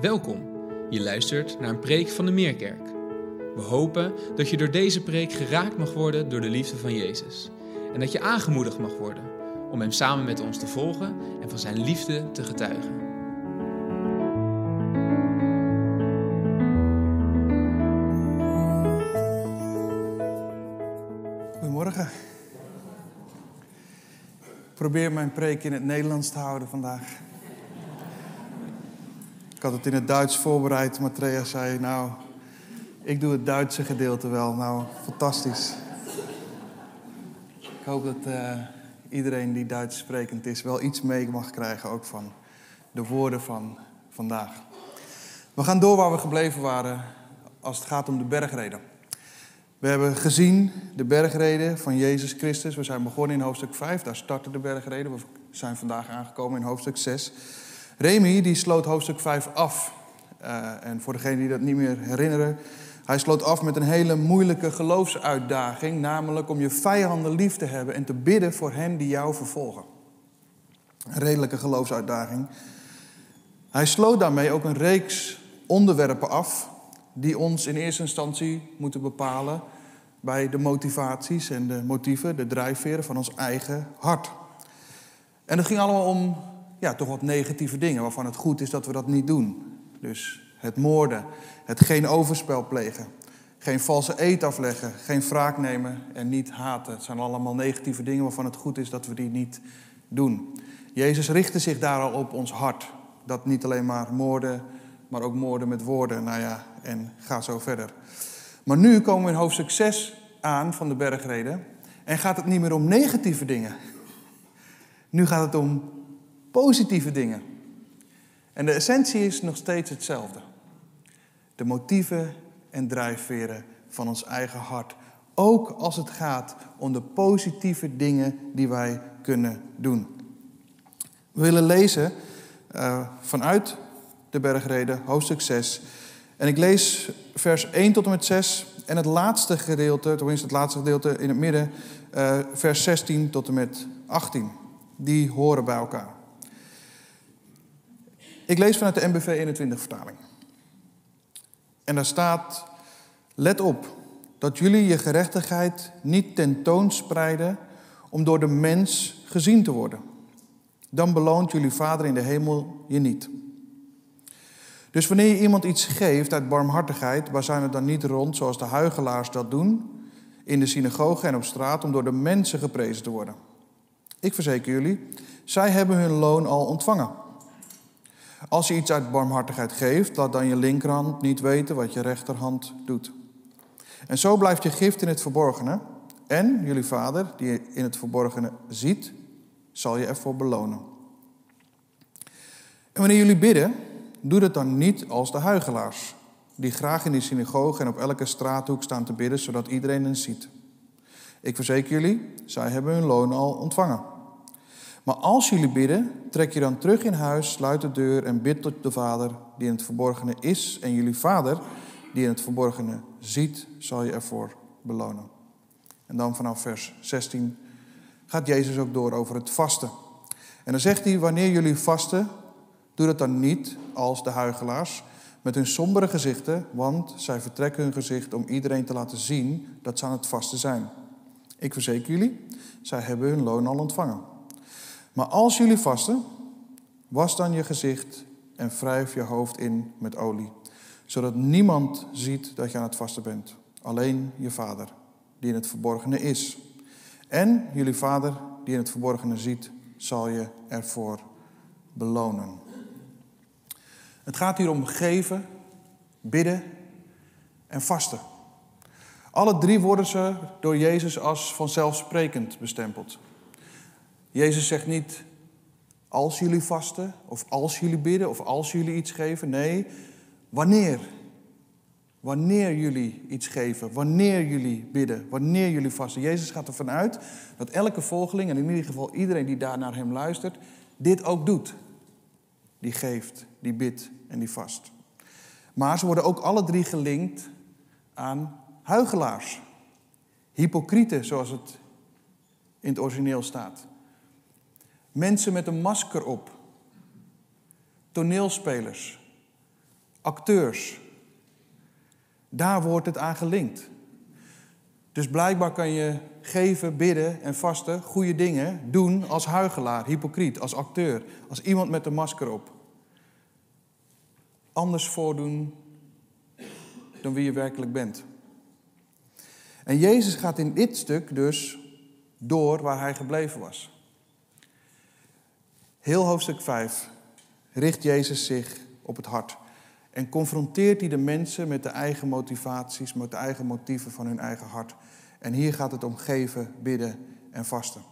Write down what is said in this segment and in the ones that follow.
Welkom. Je luistert naar een preek van de Meerkerk. We hopen dat je door deze preek geraakt mag worden door de liefde van Jezus. En dat je aangemoedigd mag worden om Hem samen met ons te volgen en van Zijn liefde te getuigen. Goedemorgen. Ik probeer mijn preek in het Nederlands te houden vandaag. Ik had het in het Duits voorbereid. Matrea zei, nou, ik doe het Duitse gedeelte wel. Nou, fantastisch. Ik hoop dat eh, iedereen die Duits sprekend is wel iets mee mag krijgen ook van de woorden van vandaag. We gaan door waar we gebleven waren als het gaat om de bergreden. We hebben gezien de bergreden van Jezus Christus. We zijn begonnen in hoofdstuk 5, daar startte de bergreden. We zijn vandaag aangekomen in hoofdstuk 6. Remy die sloot hoofdstuk 5 af. Uh, en voor degenen die dat niet meer herinneren, hij sloot af met een hele moeilijke geloofsuitdaging, namelijk om je vijanden lief te hebben en te bidden voor hen die jou vervolgen. Een redelijke geloofsuitdaging. Hij sloot daarmee ook een reeks onderwerpen af die ons in eerste instantie moeten bepalen bij de motivaties en de motieven, de drijfveren van ons eigen hart. En het ging allemaal om ja, toch wat negatieve dingen waarvan het goed is dat we dat niet doen. Dus het moorden, het geen overspel plegen, geen valse eet afleggen, geen wraak nemen en niet haten. Het zijn allemaal negatieve dingen waarvan het goed is dat we die niet doen. Jezus richtte zich daar al op ons hart. Dat niet alleen maar moorden, maar ook moorden met woorden. Nou ja, en ga zo verder. Maar nu komen we in hoofdstuk 6 aan van de bergreden. En gaat het niet meer om negatieve dingen. Nu gaat het om positieve dingen. En de essentie is nog steeds hetzelfde. De motieven en drijfveren van ons eigen hart. Ook als het gaat om de positieve dingen die wij kunnen doen. We willen lezen uh, vanuit de bergreden, hoofdstuk 6. En ik lees vers 1 tot en met 6 en het laatste gedeelte, tenminste het laatste gedeelte in het midden, uh, vers 16 tot en met 18. Die horen bij elkaar. Ik lees vanuit de MBV 21 vertaling. En daar staat: Let op dat jullie je gerechtigheid niet tentoonspreiden om door de mens gezien te worden. Dan beloont jullie Vader in de hemel je niet. Dus wanneer je iemand iets geeft uit barmhartigheid, waar zijn we dan niet rond zoals de huigelaars dat doen, in de synagoge en op straat, om door de mensen geprezen te worden. Ik verzeker jullie, zij hebben hun loon al ontvangen. Als je iets uit barmhartigheid geeft, laat dan je linkerhand niet weten wat je rechterhand doet. En zo blijft je gift in het verborgene. En jullie vader, die in het verborgene ziet, zal je ervoor belonen. En wanneer jullie bidden, doe dat dan niet als de huigelaars, die graag in de synagoge en op elke straathoek staan te bidden, zodat iedereen hen ziet. Ik verzeker jullie, zij hebben hun loon al ontvangen. Maar als jullie bidden, trek je dan terug in huis, sluit de deur en bid tot de Vader die in het verborgene is. En jullie Vader die in het verborgene ziet, zal je ervoor belonen. En dan vanaf vers 16 gaat Jezus ook door over het vasten. En dan zegt hij, wanneer jullie vasten, doe dat dan niet als de huigelaars met hun sombere gezichten, want zij vertrekken hun gezicht om iedereen te laten zien dat ze aan het vasten zijn. Ik verzeker jullie, zij hebben hun loon al ontvangen. Maar als jullie vasten, was dan je gezicht en wrijf je hoofd in met olie, zodat niemand ziet dat je aan het vasten bent. Alleen je vader, die in het verborgene is. En jullie vader, die in het verborgene ziet, zal je ervoor belonen. Het gaat hier om geven, bidden en vasten. Alle drie worden ze door Jezus als vanzelfsprekend bestempeld. Jezus zegt niet als jullie vasten, of als jullie bidden, of als jullie iets geven. Nee, wanneer. Wanneer jullie iets geven, wanneer jullie bidden, wanneer jullie vasten. Jezus gaat ervan uit dat elke volgeling, en in ieder geval iedereen die daar naar hem luistert, dit ook doet. Die geeft, die bidt en die vast. Maar ze worden ook alle drie gelinkt aan huigelaars. Hypocrieten, zoals het in het origineel staat. Mensen met een masker op. Toneelspelers. acteurs. Daar wordt het aan gelinkt. Dus blijkbaar kan je geven, bidden en vasten, goede dingen doen als huigelaar, hypocriet, als acteur, als iemand met een masker op. Anders voordoen dan wie je werkelijk bent. En Jezus gaat in dit stuk dus door waar hij gebleven was. Heel hoofdstuk 5 richt Jezus zich op het hart. En confronteert hij de mensen met de eigen motivaties, met de eigen motieven van hun eigen hart. En hier gaat het om geven, bidden en vasten.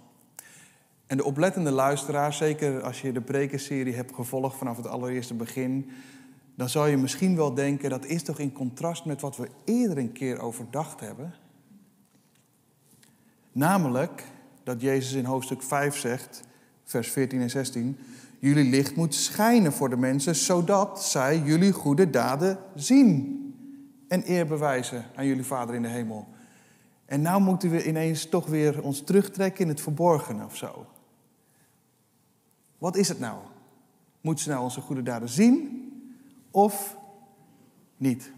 En de oplettende luisteraar, zeker als je de prekenserie hebt gevolgd vanaf het allereerste begin, dan zou je misschien wel denken dat is toch in contrast met wat we eerder een keer overdacht hebben. Namelijk dat Jezus in hoofdstuk 5 zegt, vers 14 en 16, jullie licht moet schijnen voor de mensen, zodat zij jullie goede daden zien en eer bewijzen aan jullie Vader in de hemel. En nou moeten we ineens toch weer ons terugtrekken in het verborgene of zo. Wat is het nou? Moeten ze nou onze goede daden zien of niet?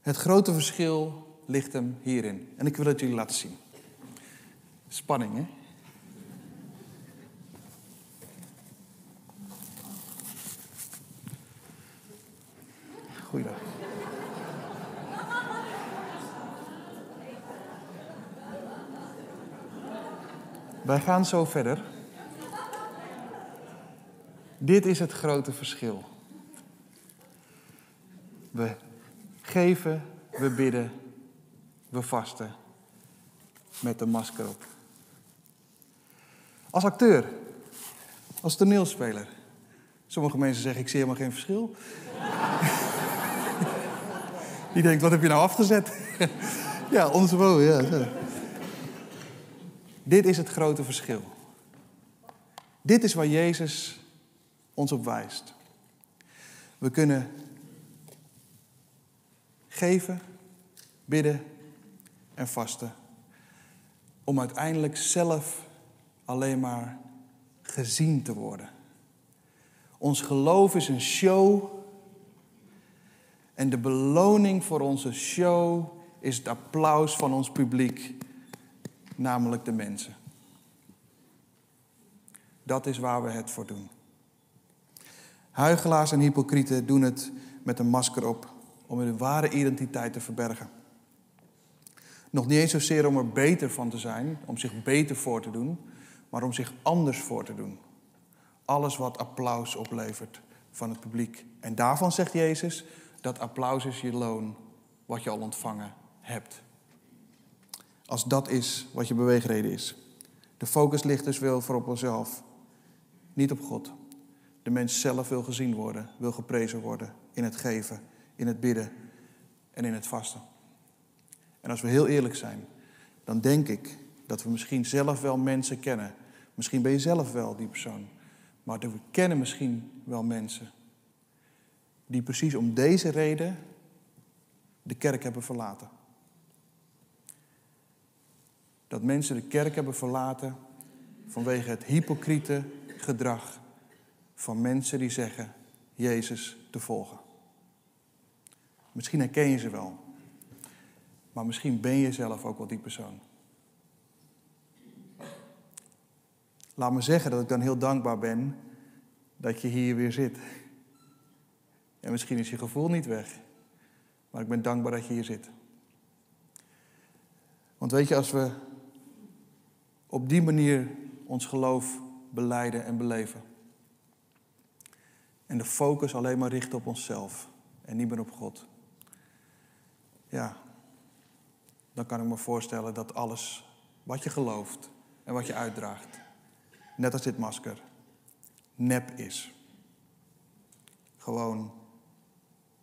Het grote verschil ligt hem hierin. En ik wil het jullie laten zien. Spanning, hè? Goeiedag. Wij gaan zo verder. Dit is het grote verschil. We geven, we bidden, we vasten met een masker op. Als acteur, als toneelspeler. Sommige mensen zeggen, ik zie helemaal geen verschil. Die denkt, wat heb je nou afgezet? ja, onze vrouw, ja. Zo. Dit is het grote verschil. Dit is waar Jezus ons op wijst. We kunnen geven, bidden en vasten. Om uiteindelijk zelf alleen maar gezien te worden. Ons geloof is een show. En de beloning voor onze show is het applaus van ons publiek, namelijk de mensen. Dat is waar we het voor doen. Huigelaars en hypocrieten doen het met een masker op om hun ware identiteit te verbergen. Nog niet eens zozeer om er beter van te zijn, om zich beter voor te doen, maar om zich anders voor te doen. Alles wat applaus oplevert van het publiek. En daarvan zegt Jezus, dat applaus is je loon wat je al ontvangen hebt. Als dat is wat je beweegreden is. De focus ligt dus wel voor op onszelf, niet op God. De mens zelf wil gezien worden, wil geprezen worden in het geven, in het bidden en in het vasten. En als we heel eerlijk zijn, dan denk ik dat we misschien zelf wel mensen kennen. Misschien ben je zelf wel die persoon. Maar we kennen misschien wel mensen die precies om deze reden de kerk hebben verlaten. Dat mensen de kerk hebben verlaten vanwege het hypocriete gedrag van mensen die zeggen Jezus te volgen. Misschien herken je ze wel, maar misschien ben je zelf ook wel die persoon. Laat me zeggen dat ik dan heel dankbaar ben dat je hier weer zit. En misschien is je gevoel niet weg, maar ik ben dankbaar dat je hier zit. Want weet je, als we op die manier ons geloof beleiden en beleven, en de focus alleen maar richten op onszelf en niet meer op God, ja, dan kan ik me voorstellen dat alles wat je gelooft en wat je uitdraagt, net als dit masker, nep is. Gewoon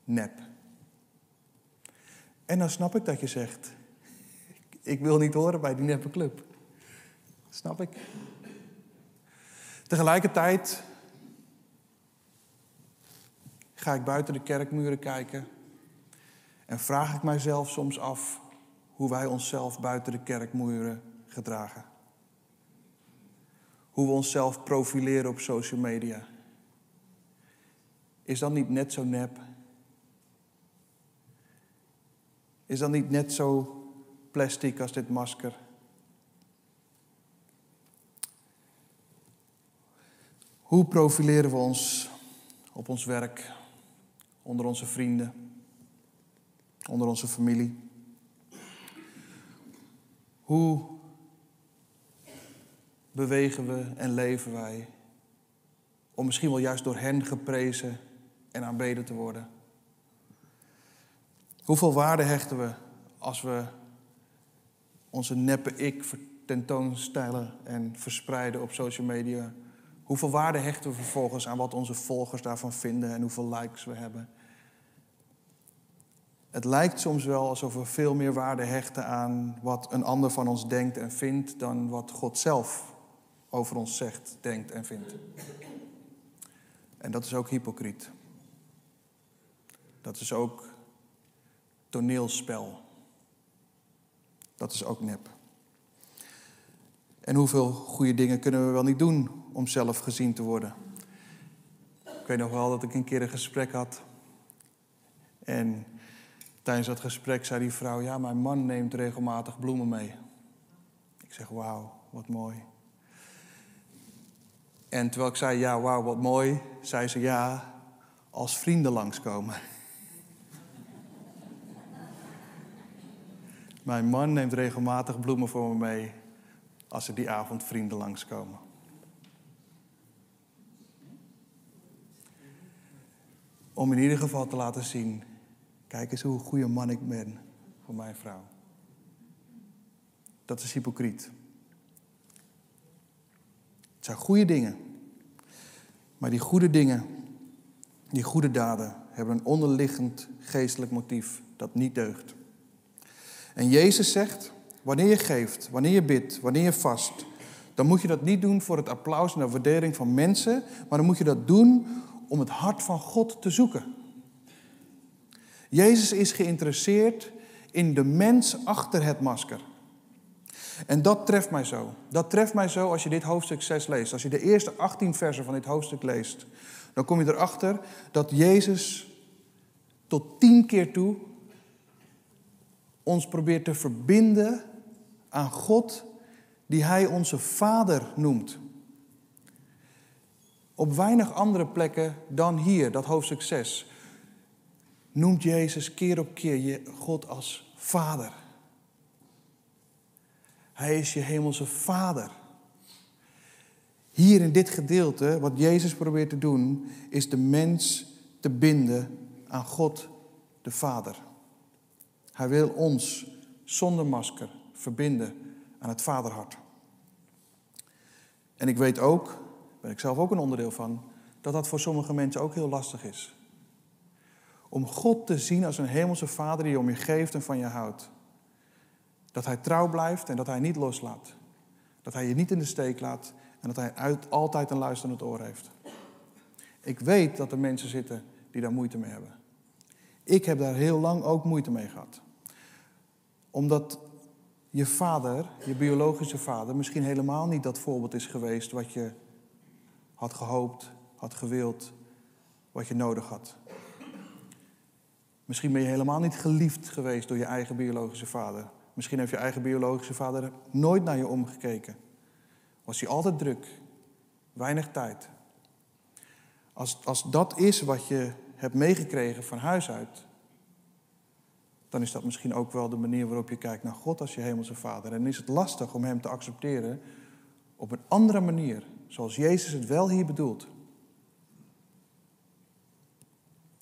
nep. En dan snap ik dat je zegt, ik wil niet horen bij die neppe club. Snap ik. Tegelijkertijd ga ik buiten de kerkmuren kijken en vraag ik mijzelf soms af hoe wij onszelf buiten de kerkmuren gedragen. Hoe we onszelf profileren op social media. is dat niet net zo nep? Is dat niet net zo plastic als dit masker? Hoe profileren we ons op ons werk, onder onze vrienden, onder onze familie? Hoe bewegen we en leven wij om misschien wel juist door hen geprezen en aanbeden te worden? Hoeveel waarde hechten we als we onze neppe ik tentoonstellen en verspreiden op social media? Hoeveel waarde hechten we vervolgens aan wat onze volgers daarvan vinden en hoeveel likes we hebben? Het lijkt soms wel alsof we veel meer waarde hechten aan wat een ander van ons denkt en vindt dan wat God zelf over ons zegt, denkt en vindt. En dat is ook hypocriet. Dat is ook toneelspel. Dat is ook nep. En hoeveel goede dingen kunnen we wel niet doen om zelf gezien te worden? Ik weet nog wel dat ik een keer een gesprek had. En tijdens dat gesprek zei die vrouw: Ja, mijn man neemt regelmatig bloemen mee. Ik zeg: Wauw, wat mooi. En terwijl ik zei: Ja, wauw, wat mooi, zei ze: Ja, als vrienden langskomen. Mijn man neemt regelmatig bloemen voor me mee als er die avond vrienden langskomen. Om in ieder geval te laten zien, kijk eens hoe goede man ik ben voor mijn vrouw. Dat is hypocriet. Het zijn goede dingen. Maar die goede dingen, die goede daden, hebben een onderliggend geestelijk motief dat niet deugt. En Jezus zegt, wanneer je geeft, wanneer je bidt, wanneer je vast, dan moet je dat niet doen voor het applaus en de waardering van mensen, maar dan moet je dat doen om het hart van God te zoeken. Jezus is geïnteresseerd in de mens achter het masker. En dat treft mij zo. Dat treft mij zo als je dit hoofdstuk 6 leest. Als je de eerste 18 versen van dit hoofdstuk leest, dan kom je erachter dat Jezus tot tien keer toe ons probeert te verbinden aan God die Hij onze Vader noemt. Op weinig andere plekken dan hier, dat hoofdstuk 6, noemt Jezus keer op keer je God als Vader. Hij is je hemelse Vader. Hier in dit gedeelte, wat Jezus probeert te doen, is de mens te binden aan God de Vader. Hij wil ons zonder masker verbinden aan het vaderhart. En ik weet ook, ben ik zelf ook een onderdeel van, dat dat voor sommige mensen ook heel lastig is. Om God te zien als een hemelse vader die om je geeft en van je houdt. Dat hij trouw blijft en dat hij niet loslaat. Dat hij je niet in de steek laat en dat hij altijd een luisterend oor heeft. Ik weet dat er mensen zitten die daar moeite mee hebben. Ik heb daar heel lang ook moeite mee gehad omdat je vader, je biologische vader, misschien helemaal niet dat voorbeeld is geweest wat je had gehoopt, had gewild, wat je nodig had. Misschien ben je helemaal niet geliefd geweest door je eigen biologische vader. Misschien heeft je eigen biologische vader nooit naar je omgekeken. Was hij altijd druk, weinig tijd. Als, als dat is wat je hebt meegekregen van huis uit, dan is dat misschien ook wel de manier waarop je kijkt naar God als je hemelse vader. En is het lastig om hem te accepteren op een andere manier, zoals Jezus het wel hier bedoelt.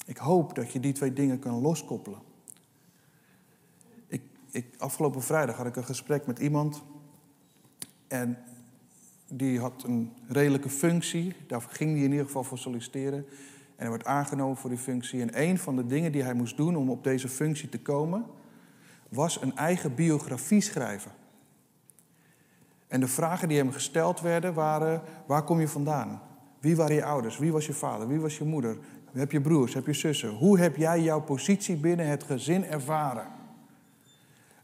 Ik hoop dat je die twee dingen kan loskoppelen. Ik, ik, afgelopen vrijdag had ik een gesprek met iemand en die had een redelijke functie, daar ging hij in ieder geval voor solliciteren. En hij werd aangenomen voor die functie. En een van de dingen die hij moest doen om op deze functie te komen, was een eigen biografie schrijven. En de vragen die hem gesteld werden waren: waar kom je vandaan? Wie waren je ouders? Wie was je vader? Wie was je moeder? Heb je broers? Heb je zussen? Hoe heb jij jouw positie binnen het gezin ervaren?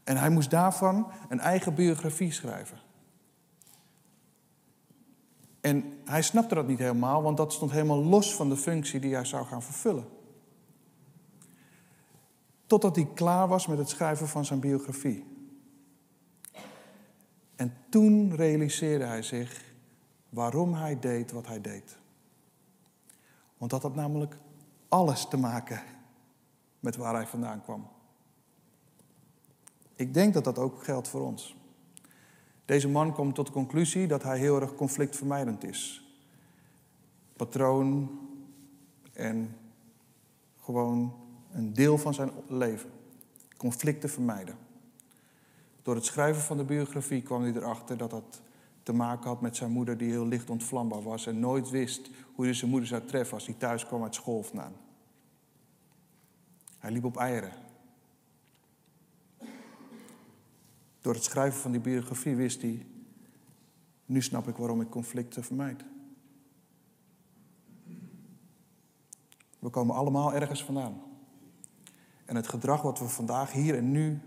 En hij moest daarvan een eigen biografie schrijven. En hij snapte dat niet helemaal, want dat stond helemaal los van de functie die hij zou gaan vervullen. Totdat hij klaar was met het schrijven van zijn biografie. En toen realiseerde hij zich waarom hij deed wat hij deed. Want dat had namelijk alles te maken met waar hij vandaan kwam. Ik denk dat dat ook geldt voor ons. Deze man komt tot de conclusie dat hij heel erg conflictvermijdend is. Patroon en gewoon een deel van zijn leven. Conflicten vermijden. Door het schrijven van de biografie kwam hij erachter dat dat te maken had met zijn moeder die heel licht ontvlambaar was en nooit wist hoe hij zijn moeder zou treffen als hij thuis kwam uit school. Hij liep op eieren. Door het schrijven van die biografie wist hij, nu snap ik waarom ik conflicten vermijd. We komen allemaal ergens vandaan. En het gedrag wat we vandaag hier en nu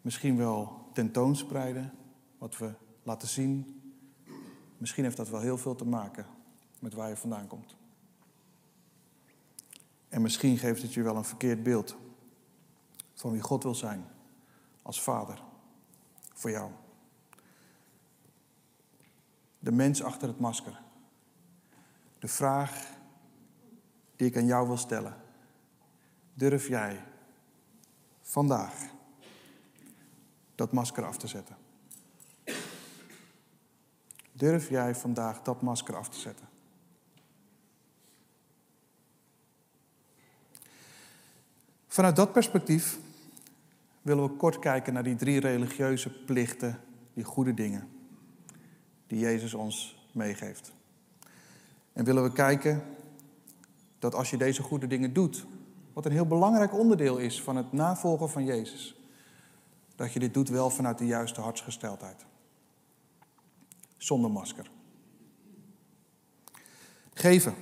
misschien wel tentoonspreiden, wat we laten zien, misschien heeft dat wel heel veel te maken met waar je vandaan komt. En misschien geeft het je wel een verkeerd beeld van wie God wil zijn als vader voor jou. De mens achter het masker. De vraag die ik aan jou wil stellen. Durf jij vandaag dat masker af te zetten? Durf jij vandaag dat masker af te zetten? Vanuit dat perspectief willen we kort kijken naar die drie religieuze plichten, die goede dingen, die Jezus ons meegeeft. En willen we kijken dat als je deze goede dingen doet, wat een heel belangrijk onderdeel is van het navolgen van Jezus, dat je dit doet wel vanuit de juiste hartsgesteldheid. Zonder masker. Geven.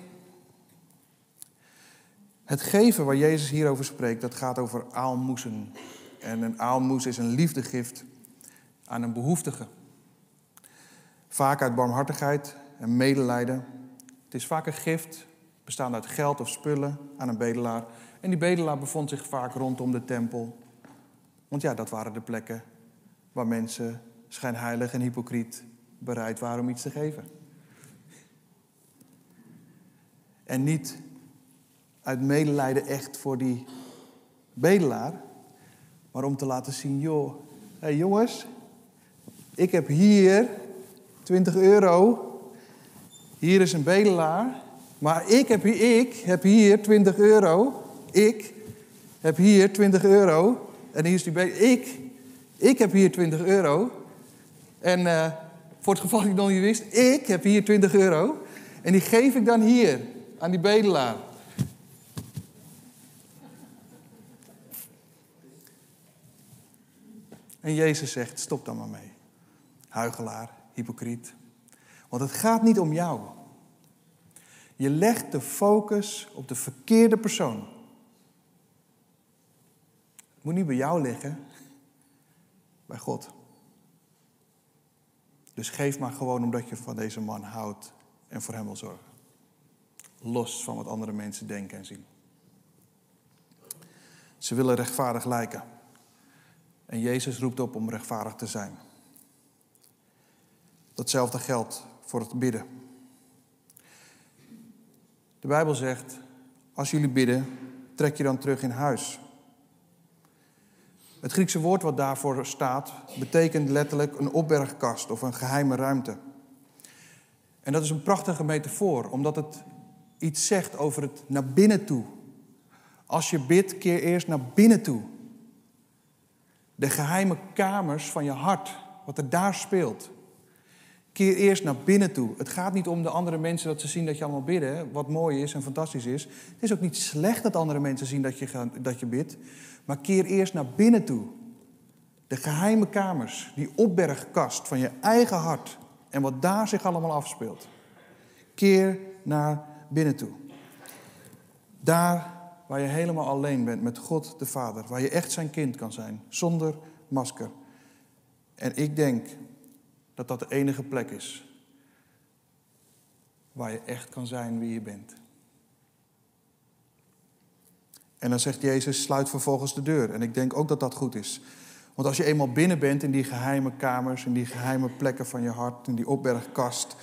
Het geven waar Jezus hierover spreekt, dat gaat over aalmoezen. En een aalmoes is een liefdegift aan een behoeftige. Vaak uit barmhartigheid en medelijden. Het is vaak een gift, bestaande uit geld of spullen, aan een bedelaar. En die bedelaar bevond zich vaak rondom de tempel. Want ja, dat waren de plekken waar mensen schijnheilig en hypocriet bereid waren om iets te geven. En niet uit medelijden echt voor die bedelaar, maar om te laten zien, joh, hé hey jongens, ik heb hier 20 euro, hier is een bedelaar, maar ik heb, hier, ik heb hier 20 euro, ik heb hier 20 euro, en hier is die bedelaar, ik, ik heb hier 20 euro, en uh, voor het geval dat je nog niet wist, ik heb hier 20 euro, en die geef ik dan hier aan die bedelaar. En Jezus zegt, stop dan maar mee. Huigelaar, hypocriet. Want het gaat niet om jou. Je legt de focus op de verkeerde persoon. Het moet niet bij jou liggen, bij God. Dus geef maar gewoon omdat je van deze man houdt en voor hem wil zorgen. Los van wat andere mensen denken en zien. Ze willen rechtvaardig lijken. En Jezus roept op om rechtvaardig te zijn. Datzelfde geldt voor het bidden. De Bijbel zegt, als jullie bidden, trek je dan terug in huis. Het Griekse woord wat daarvoor staat, betekent letterlijk een opbergkast of een geheime ruimte. En dat is een prachtige metafoor, omdat het iets zegt over het naar binnen toe. Als je bidt, keer eerst naar binnen toe de geheime kamers van je hart, wat er daar speelt. Keer eerst naar binnen toe. Het gaat niet om de andere mensen dat ze zien dat je allemaal bidden, wat mooi is en fantastisch is. Het is ook niet slecht dat andere mensen zien dat je, dat je bidt, maar keer eerst naar binnen toe. De geheime kamers, die opbergkast van je eigen hart en wat daar zich allemaal afspeelt. Keer naar binnen toe. Daar Waar je helemaal alleen bent met God de Vader. Waar je echt zijn kind kan zijn, zonder masker. En ik denk dat dat de enige plek is waar je echt kan zijn wie je bent. En dan zegt Jezus, sluit vervolgens de deur. En ik denk ook dat dat goed is. Want als je eenmaal binnen bent in die geheime kamers, in die geheime plekken van je hart, in die opbergkast,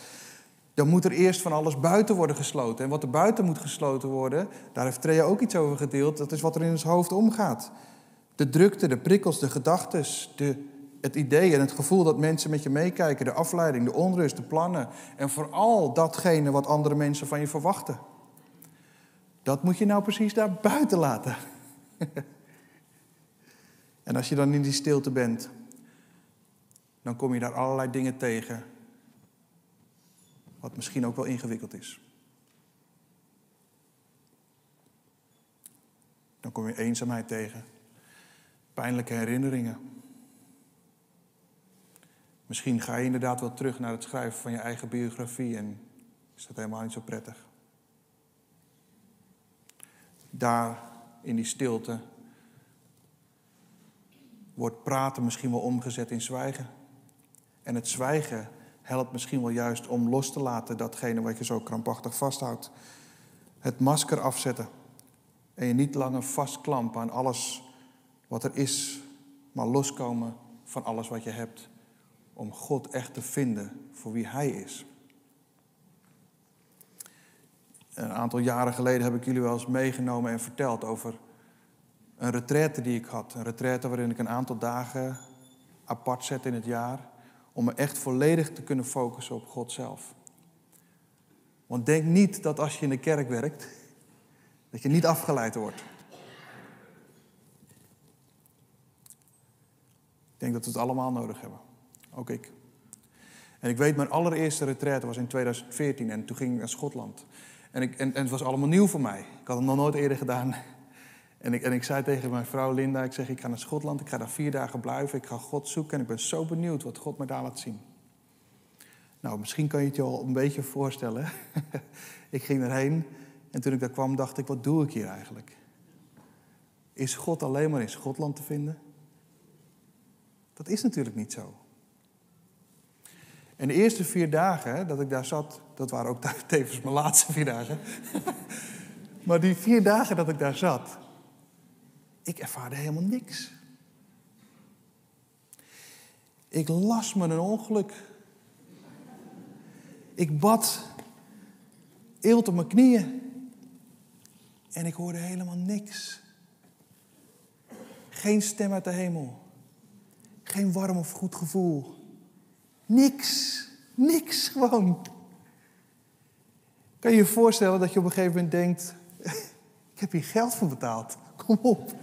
dan moet er eerst van alles buiten worden gesloten. En wat er buiten moet gesloten worden, daar heeft Trea ook iets over gedeeld, dat is wat er in ons hoofd omgaat. De drukte, de prikkels, de gedachten, het idee en het gevoel dat mensen met je meekijken, de afleiding, de onrust, de plannen en vooral datgene wat andere mensen van je verwachten. Dat moet je nou precies daar buiten laten. en als je dan in die stilte bent, dan kom je daar allerlei dingen tegen, wat misschien ook wel ingewikkeld is. Dan kom je eenzaamheid tegen, pijnlijke herinneringen. Misschien ga je inderdaad wel terug naar het schrijven van je eigen biografie en is dat helemaal niet zo prettig daar in die stilte wordt praten misschien wel omgezet in zwijgen. En het zwijgen helpt misschien wel juist om los te laten datgene wat je zo krampachtig vasthoudt. Het masker afzetten. En je niet langer vastklampen aan alles wat er is, maar loskomen van alles wat je hebt. Om God echt te vinden voor wie Hij is. Een aantal jaren geleden heb ik jullie wel eens meegenomen en verteld over een retraite die ik had. Een retraite waarin ik een aantal dagen apart zet in het jaar. Om me echt volledig te kunnen focussen op God zelf. Want denk niet dat als je in de kerk werkt, dat je niet afgeleid wordt. Ik denk dat we het allemaal nodig hebben. Ook ik. En ik weet, mijn allereerste retraite was in 2014 en toen ging ik naar Schotland. En, ik, en, en, het was allemaal nieuw voor mij. Ik had het nog nooit eerder gedaan. En ik, en ik zei tegen mijn vrouw Linda, ik zeg, ik ga naar Schotland, ik ga daar vier dagen blijven, ik ga God zoeken en ik ben zo benieuwd wat God me daar laat zien. Nou, misschien kan je het je al een beetje voorstellen. ik ging erheen en toen ik daar kwam dacht ik, wat doe ik hier eigenlijk? Is God alleen maar in Schotland te vinden? Dat is natuurlijk niet zo. En de eerste vier dagen dat ik daar zat, dat waren ook tevens mijn laatste vier dagen. maar die vier dagen dat ik daar zat, ik ervaarde helemaal niks. Ik las me een ongeluk. Ik bad eelt op mijn knieën. En ik hoorde helemaal niks. Geen stem uit de hemel. Geen warm of goed gevoel. Niks. Niks gewoon. Kan je je voorstellen dat je op een gegeven moment denkt: Ik heb hier geld voor betaald. Kom op.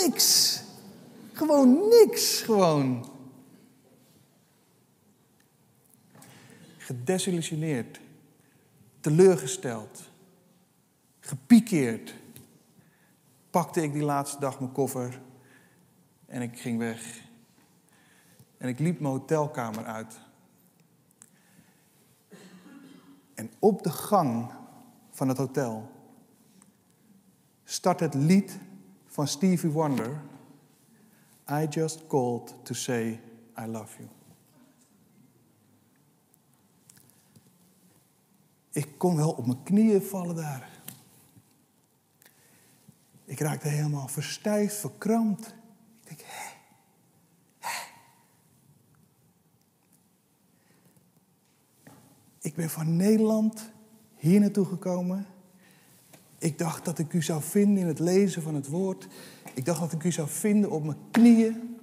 niks. Gewoon niks. Gewoon. Gedesillusioneerd. Teleurgesteld. Gepikeerd. Pakte ik die laatste dag mijn koffer en ik ging weg. En ik liep mijn hotelkamer uit. En op de gang van het hotel start het lied van Stevie Wonder. I just called to say I love you. Ik kon wel op mijn knieën vallen daar. Ik raakte helemaal verstijfd, verkrampt. Ik ben van Nederland hier naartoe gekomen. Ik dacht dat ik u zou vinden in het lezen van het woord. Ik dacht dat ik u zou vinden op mijn knieën.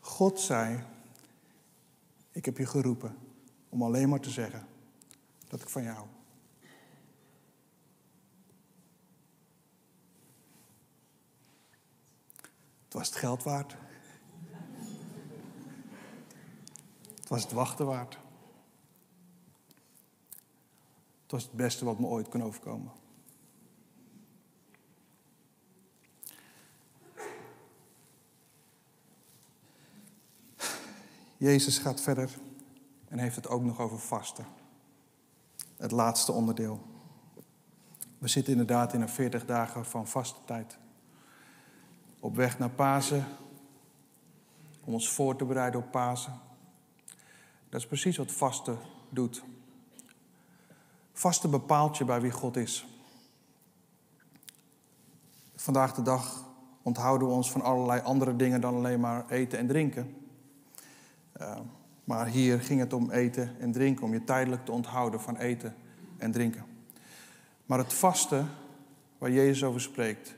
God zei, ik heb je geroepen om alleen maar te zeggen dat ik van jou. Was het geld waard. Het was het wachten waard. Het was het beste wat me ooit kon overkomen. Jezus gaat verder en heeft het ook nog over vasten. Het laatste onderdeel. We zitten inderdaad in een 40 dagen van vaste tijd. Op weg naar Pasen, om ons voor te bereiden op Pasen. Dat is precies wat vasten doet. Vasten bepaalt je bij wie God is. Vandaag de dag onthouden we ons van allerlei andere dingen dan alleen maar eten en drinken. Uh, maar hier ging het om eten en drinken, om je tijdelijk te onthouden van eten en drinken. Maar het vasten, waar Jezus over spreekt,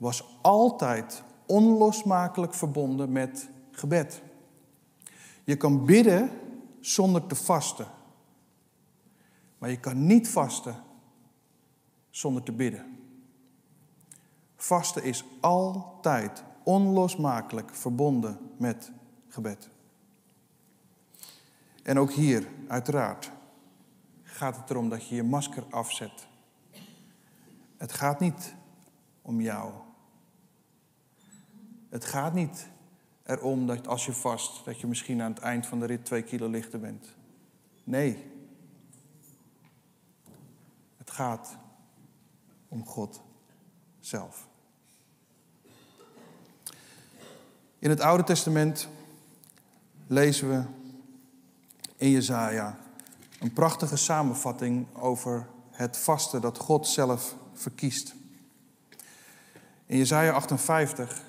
was altijd onlosmakelijk verbonden met gebed. Je kan bidden zonder te vasten. Maar je kan niet vasten zonder te bidden. Vasten is altijd onlosmakelijk verbonden met gebed. En ook hier, uiteraard, gaat het erom dat je je masker afzet. Het gaat niet om jou. Het gaat niet erom dat als je vast, dat je misschien aan het eind van de rit twee kilo lichter bent. Nee. Het gaat om God zelf. In het Oude Testament lezen we in Jezaja een prachtige samenvatting over het vasten dat God zelf verkiest. In Jezaja 58,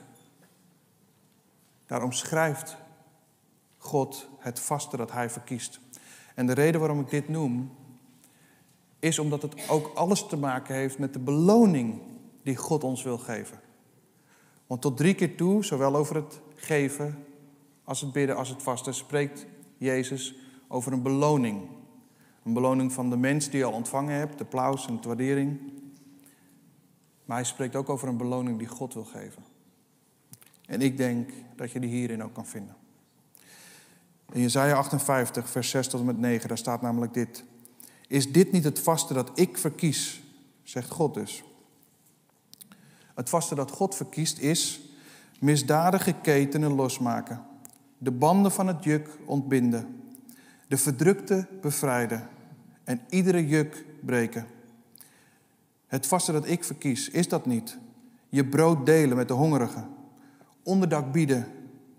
daar omschrijft God het vasten dat hij verkiest. En de reden waarom ik dit noem, is omdat het ook alles te maken heeft met de beloning die God ons wil geven. Want tot drie keer toe, zowel over het geven als het bidden als het vasten, spreekt Jezus over een beloning. Een beloning van de mens die je al ontvangen hebt, de applaus en de waardering. Maar hij spreekt ook over een beloning die God wil geven. En ik denk dat je die hierin ook kan vinden. In Jezaja 58, vers 6 tot en met 9, daar staat namelijk dit. Is dit niet het vaste dat ik verkies, zegt God dus. Het vaste dat God verkiest is misdadige ketenen losmaken, de banden van het juk ontbinden de verdrukte bevrijden en iedere juk breken. Het vaste dat ik verkies, is dat niet? Je brood delen met de hongerigen, onderdak bieden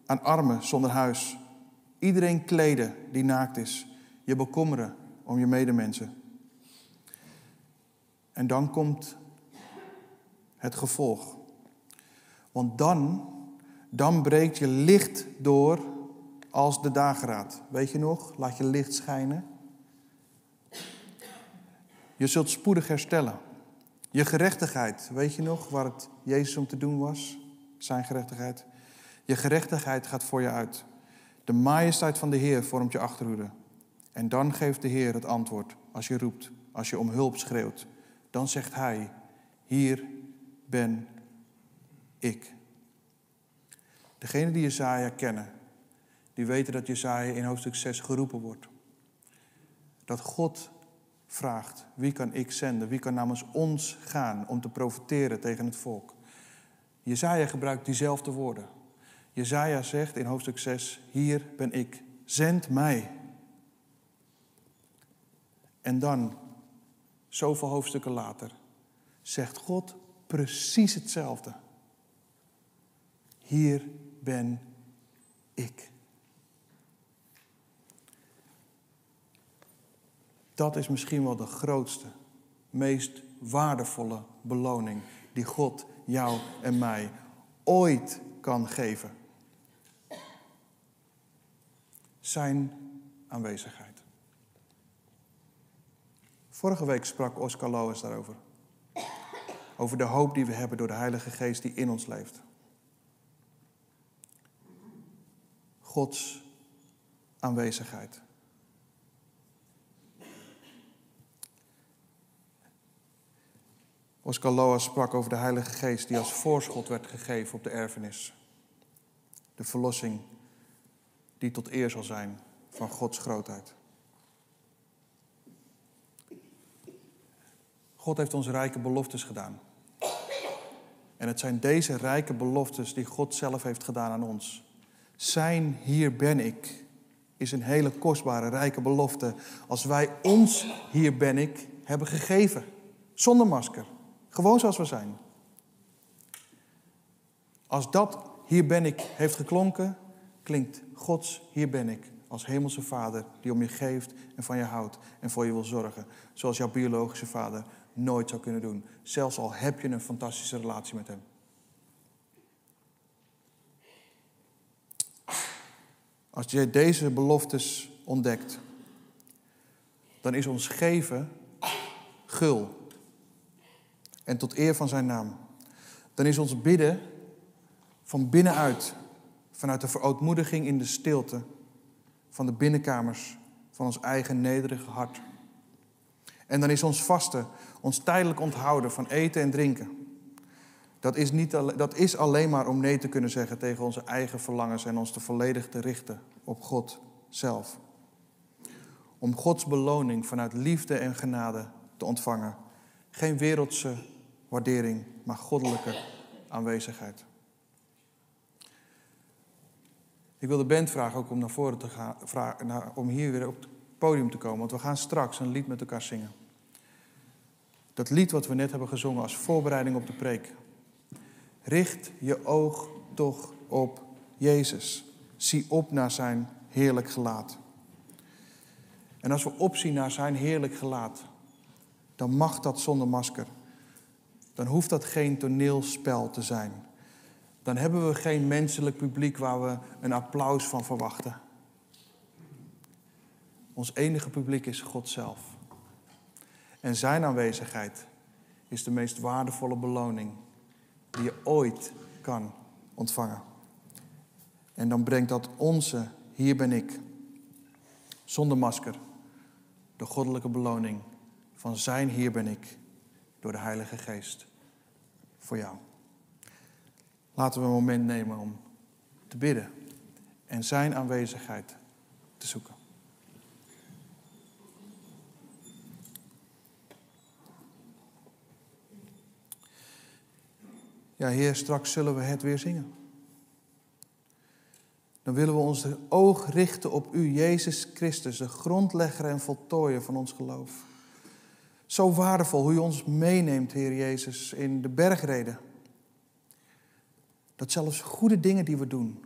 aan armen zonder huis, iedereen kleden die naakt is, je bekommeren om je medemensen. En dan komt het gevolg. Want dan, dan breekt je licht door als de dageraad. Weet je nog? Laat je licht schijnen. Je zult spoedig herstellen. Je gerechtigheid, weet je nog waar het Jezus om te doen was? Zijn gerechtigheid. Je gerechtigheid gaat voor je uit. De majesteit van de Heer vormt je achterhoede. En dan geeft de Heer het antwoord als je roept, als je om hulp schreeuwt. Dan zegt Hij, hier ben ik. Degene die Jezaja kennen, die weten dat Jesaja in hoofdstuk 6 geroepen wordt. Dat God vraagt, wie kan ik zenden? Wie kan namens ons gaan om te profiteren tegen het volk? Jesaja gebruikt diezelfde woorden. Jesaja zegt in hoofdstuk 6, hier ben ik, zend mij. En dan, zoveel hoofdstukken later, zegt God precies hetzelfde. Hier ben ik. Dat is misschien wel de grootste, meest waardevolle beloning die God jou en mij ooit kan geven. Zijn aanwezigheid. Vorige week sprak Oscar Lois daarover. Over de hoop die we hebben door de Heilige Geest die in ons leeft. Gods aanwezigheid. Oscar Loas sprak over de Heilige Geest die als voorschot werd gegeven op de erfenis. De verlossing die tot eer zal zijn van Gods grootheid. God heeft ons rijke beloftes gedaan. En het zijn deze rijke beloftes die God zelf heeft gedaan aan ons. Zijn hier ben ik is een hele kostbare, rijke belofte als wij ons hier ben ik hebben gegeven. Zonder masker. Gewoon zoals we zijn. Als dat hier ben ik heeft geklonken, klinkt Gods hier ben ik als hemelse vader die om je geeft en van je houdt en voor je wil zorgen. Zoals jouw biologische vader nooit zou kunnen doen. Zelfs al heb je een fantastische relatie met hem. Als je deze beloftes ontdekt, dan is ons geven gul. En tot eer van zijn naam. Dan is ons bidden van binnenuit, vanuit de verootmoediging in de stilte van de binnenkamers van ons eigen nederige hart. En dan is ons vasten, ons tijdelijk onthouden van eten en drinken. Dat is, niet, dat is alleen maar om nee te kunnen zeggen tegen onze eigen verlangens en ons te volledig te richten op God zelf. Om Gods beloning vanuit liefde en genade te ontvangen. Geen wereldse waardering, maar goddelijke aanwezigheid. Ik wil de band vragen ook om naar voren te gaan, vragen, om hier weer op het podium te komen, want we gaan straks een lied met elkaar zingen. Dat lied wat we net hebben gezongen als voorbereiding op de preek. Richt je oog toch op Jezus. Zie op naar zijn heerlijk gelaat. En als we opzien naar zijn heerlijk gelaat, dan mag dat zonder masker. Dan hoeft dat geen toneelspel te zijn. Dan hebben we geen menselijk publiek waar we een applaus van verwachten. Ons enige publiek is God zelf. En zijn aanwezigheid is de meest waardevolle beloning die je ooit kan ontvangen. En dan brengt dat onze, hier ben ik, zonder masker, de goddelijke beloning van zijn hier ben ik, door de Heilige Geest, voor jou. Laten we een moment nemen om te bidden en zijn aanwezigheid te zoeken. Ja, Heer, straks zullen we het weer zingen. Dan willen we ons oog richten op U, Jezus Christus, de grondlegger en voltooier van ons geloof. Zo waardevol hoe U ons meeneemt, Heer Jezus, in de bergreden. Dat zelfs goede dingen die we doen,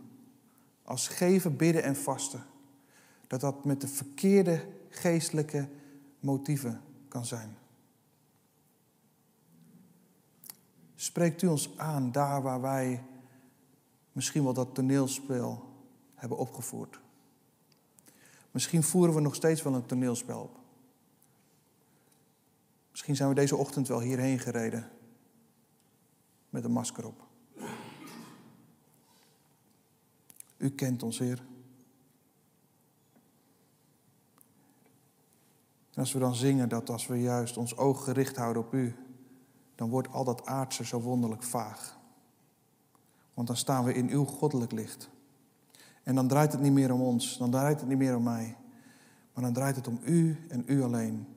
als geven, bidden en vasten, dat dat met de verkeerde geestelijke motieven kan zijn. Spreekt u ons aan daar waar wij misschien wel dat toneelspel hebben opgevoerd. Misschien voeren we nog steeds wel een toneelspel op. Misschien zijn we deze ochtend wel hierheen gereden met een masker op. U kent ons, Heer. En als we dan zingen dat als we juist ons oog gericht houden op U, dan wordt al dat aardse zo wonderlijk vaag. Want dan staan we in uw goddelijk licht. En dan draait het niet meer om ons, dan draait het niet meer om mij, maar dan draait het om u en u alleen.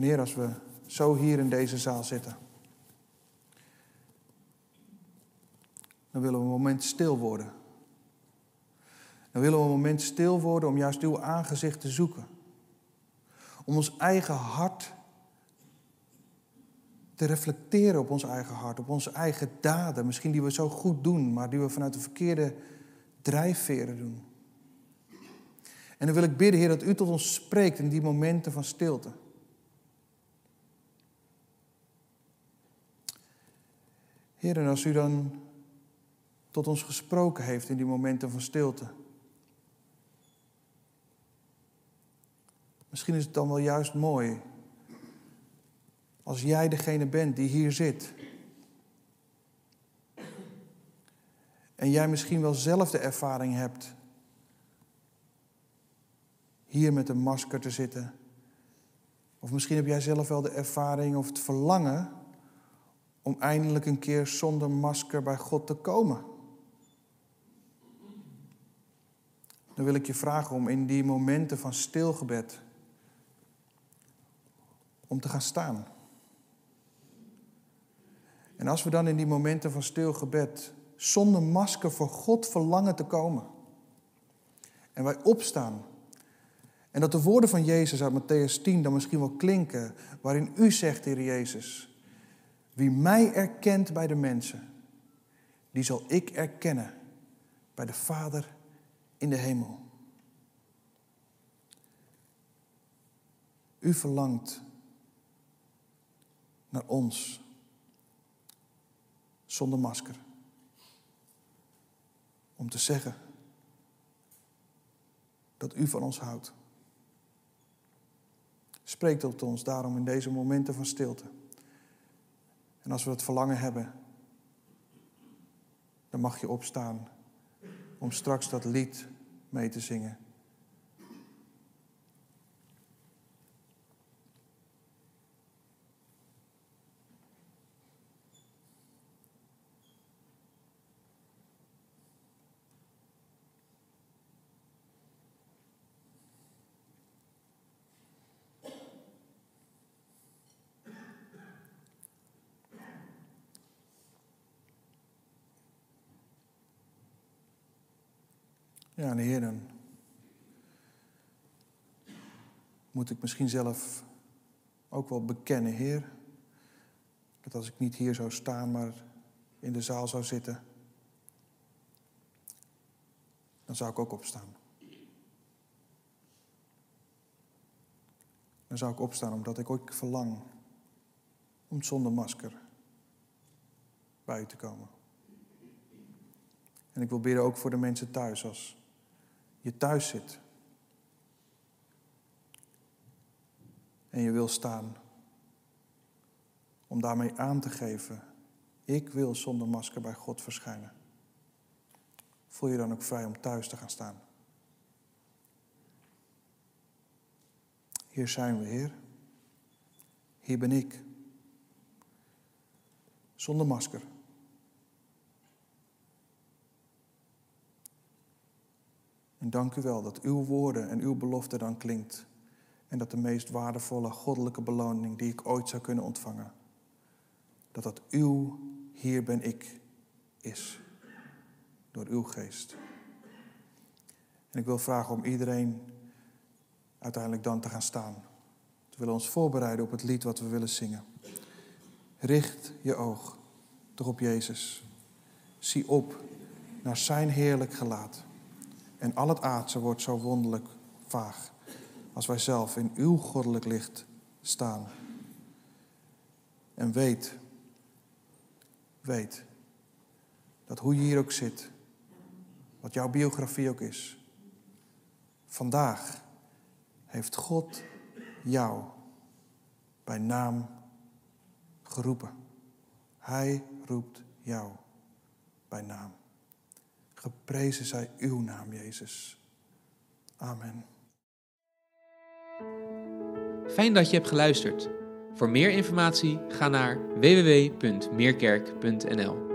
En Heer, als we zo hier in deze zaal zitten, dan willen we een moment stil worden. Dan willen we een moment stil worden om juist uw aangezicht te zoeken. Om ons eigen hart te reflecteren op ons eigen hart, op onze eigen daden, misschien die we zo goed doen, maar die we vanuit de verkeerde drijfveren doen. En dan wil ik bidden, Heer, dat u tot ons spreekt in die momenten van stilte. Heer, en als u dan tot ons gesproken heeft in die momenten van stilte, Misschien is het dan wel juist mooi als jij degene bent die hier zit. En jij misschien wel zelf de ervaring hebt hier met een masker te zitten. Of misschien heb jij zelf wel de ervaring of het verlangen om eindelijk een keer zonder masker bij God te komen. Dan wil ik je vragen om in die momenten van stilgebed om te gaan staan. En als we dan in die momenten van stil gebed zonder masker voor God verlangen te komen. En wij opstaan. En dat de woorden van Jezus uit Matthäus 10 dan misschien wel klinken, waarin u zegt, Heer Jezus, wie mij erkent bij de mensen, die zal ik erkennen bij de Vader in de hemel. U verlangt naar ons zonder masker. Om te zeggen dat u van ons houdt. Spreek tot ons daarom in deze momenten van stilte. En als we het verlangen hebben, dan mag je opstaan om straks dat lied mee te zingen. Ja, en Heer, dan moet ik misschien zelf ook wel bekennen, Heer, dat als ik niet hier zou staan, maar in de zaal zou zitten, dan zou ik ook opstaan. Dan zou ik opstaan omdat ik ook verlang om zonder masker bij u te komen. En ik wil bidden ook voor de mensen thuis als je thuis zit. En je wil staan om daarmee aan te geven, ik wil zonder masker bij God verschijnen. Voel je dan ook vrij om thuis te gaan staan. Hier zijn we, Heer. Hier ben ik. Zonder masker. En dank u wel dat uw woorden en uw belofte dan klinkt. En dat de meest waardevolle goddelijke beloning die ik ooit zou kunnen ontvangen, dat dat uw hier ben ik is. Door uw geest. En ik wil vragen om iedereen uiteindelijk dan te gaan staan. We willen ons voorbereiden op het lied wat we willen zingen. Richt je oog toch op Jezus. Zie op naar zijn heerlijk gelaat. En al het aardse wordt zo wonderlijk vaag als wij zelf in uw goddelijk licht staan. En weet, weet dat hoe je hier ook zit, wat jouw biografie ook is, vandaag heeft God jou bij naam geroepen. Hij roept jou bij naam. Geprezen zij uw naam, Jezus. Amen. Fijn dat je hebt geluisterd. Voor meer informatie ga naar www.meerkerk.nl.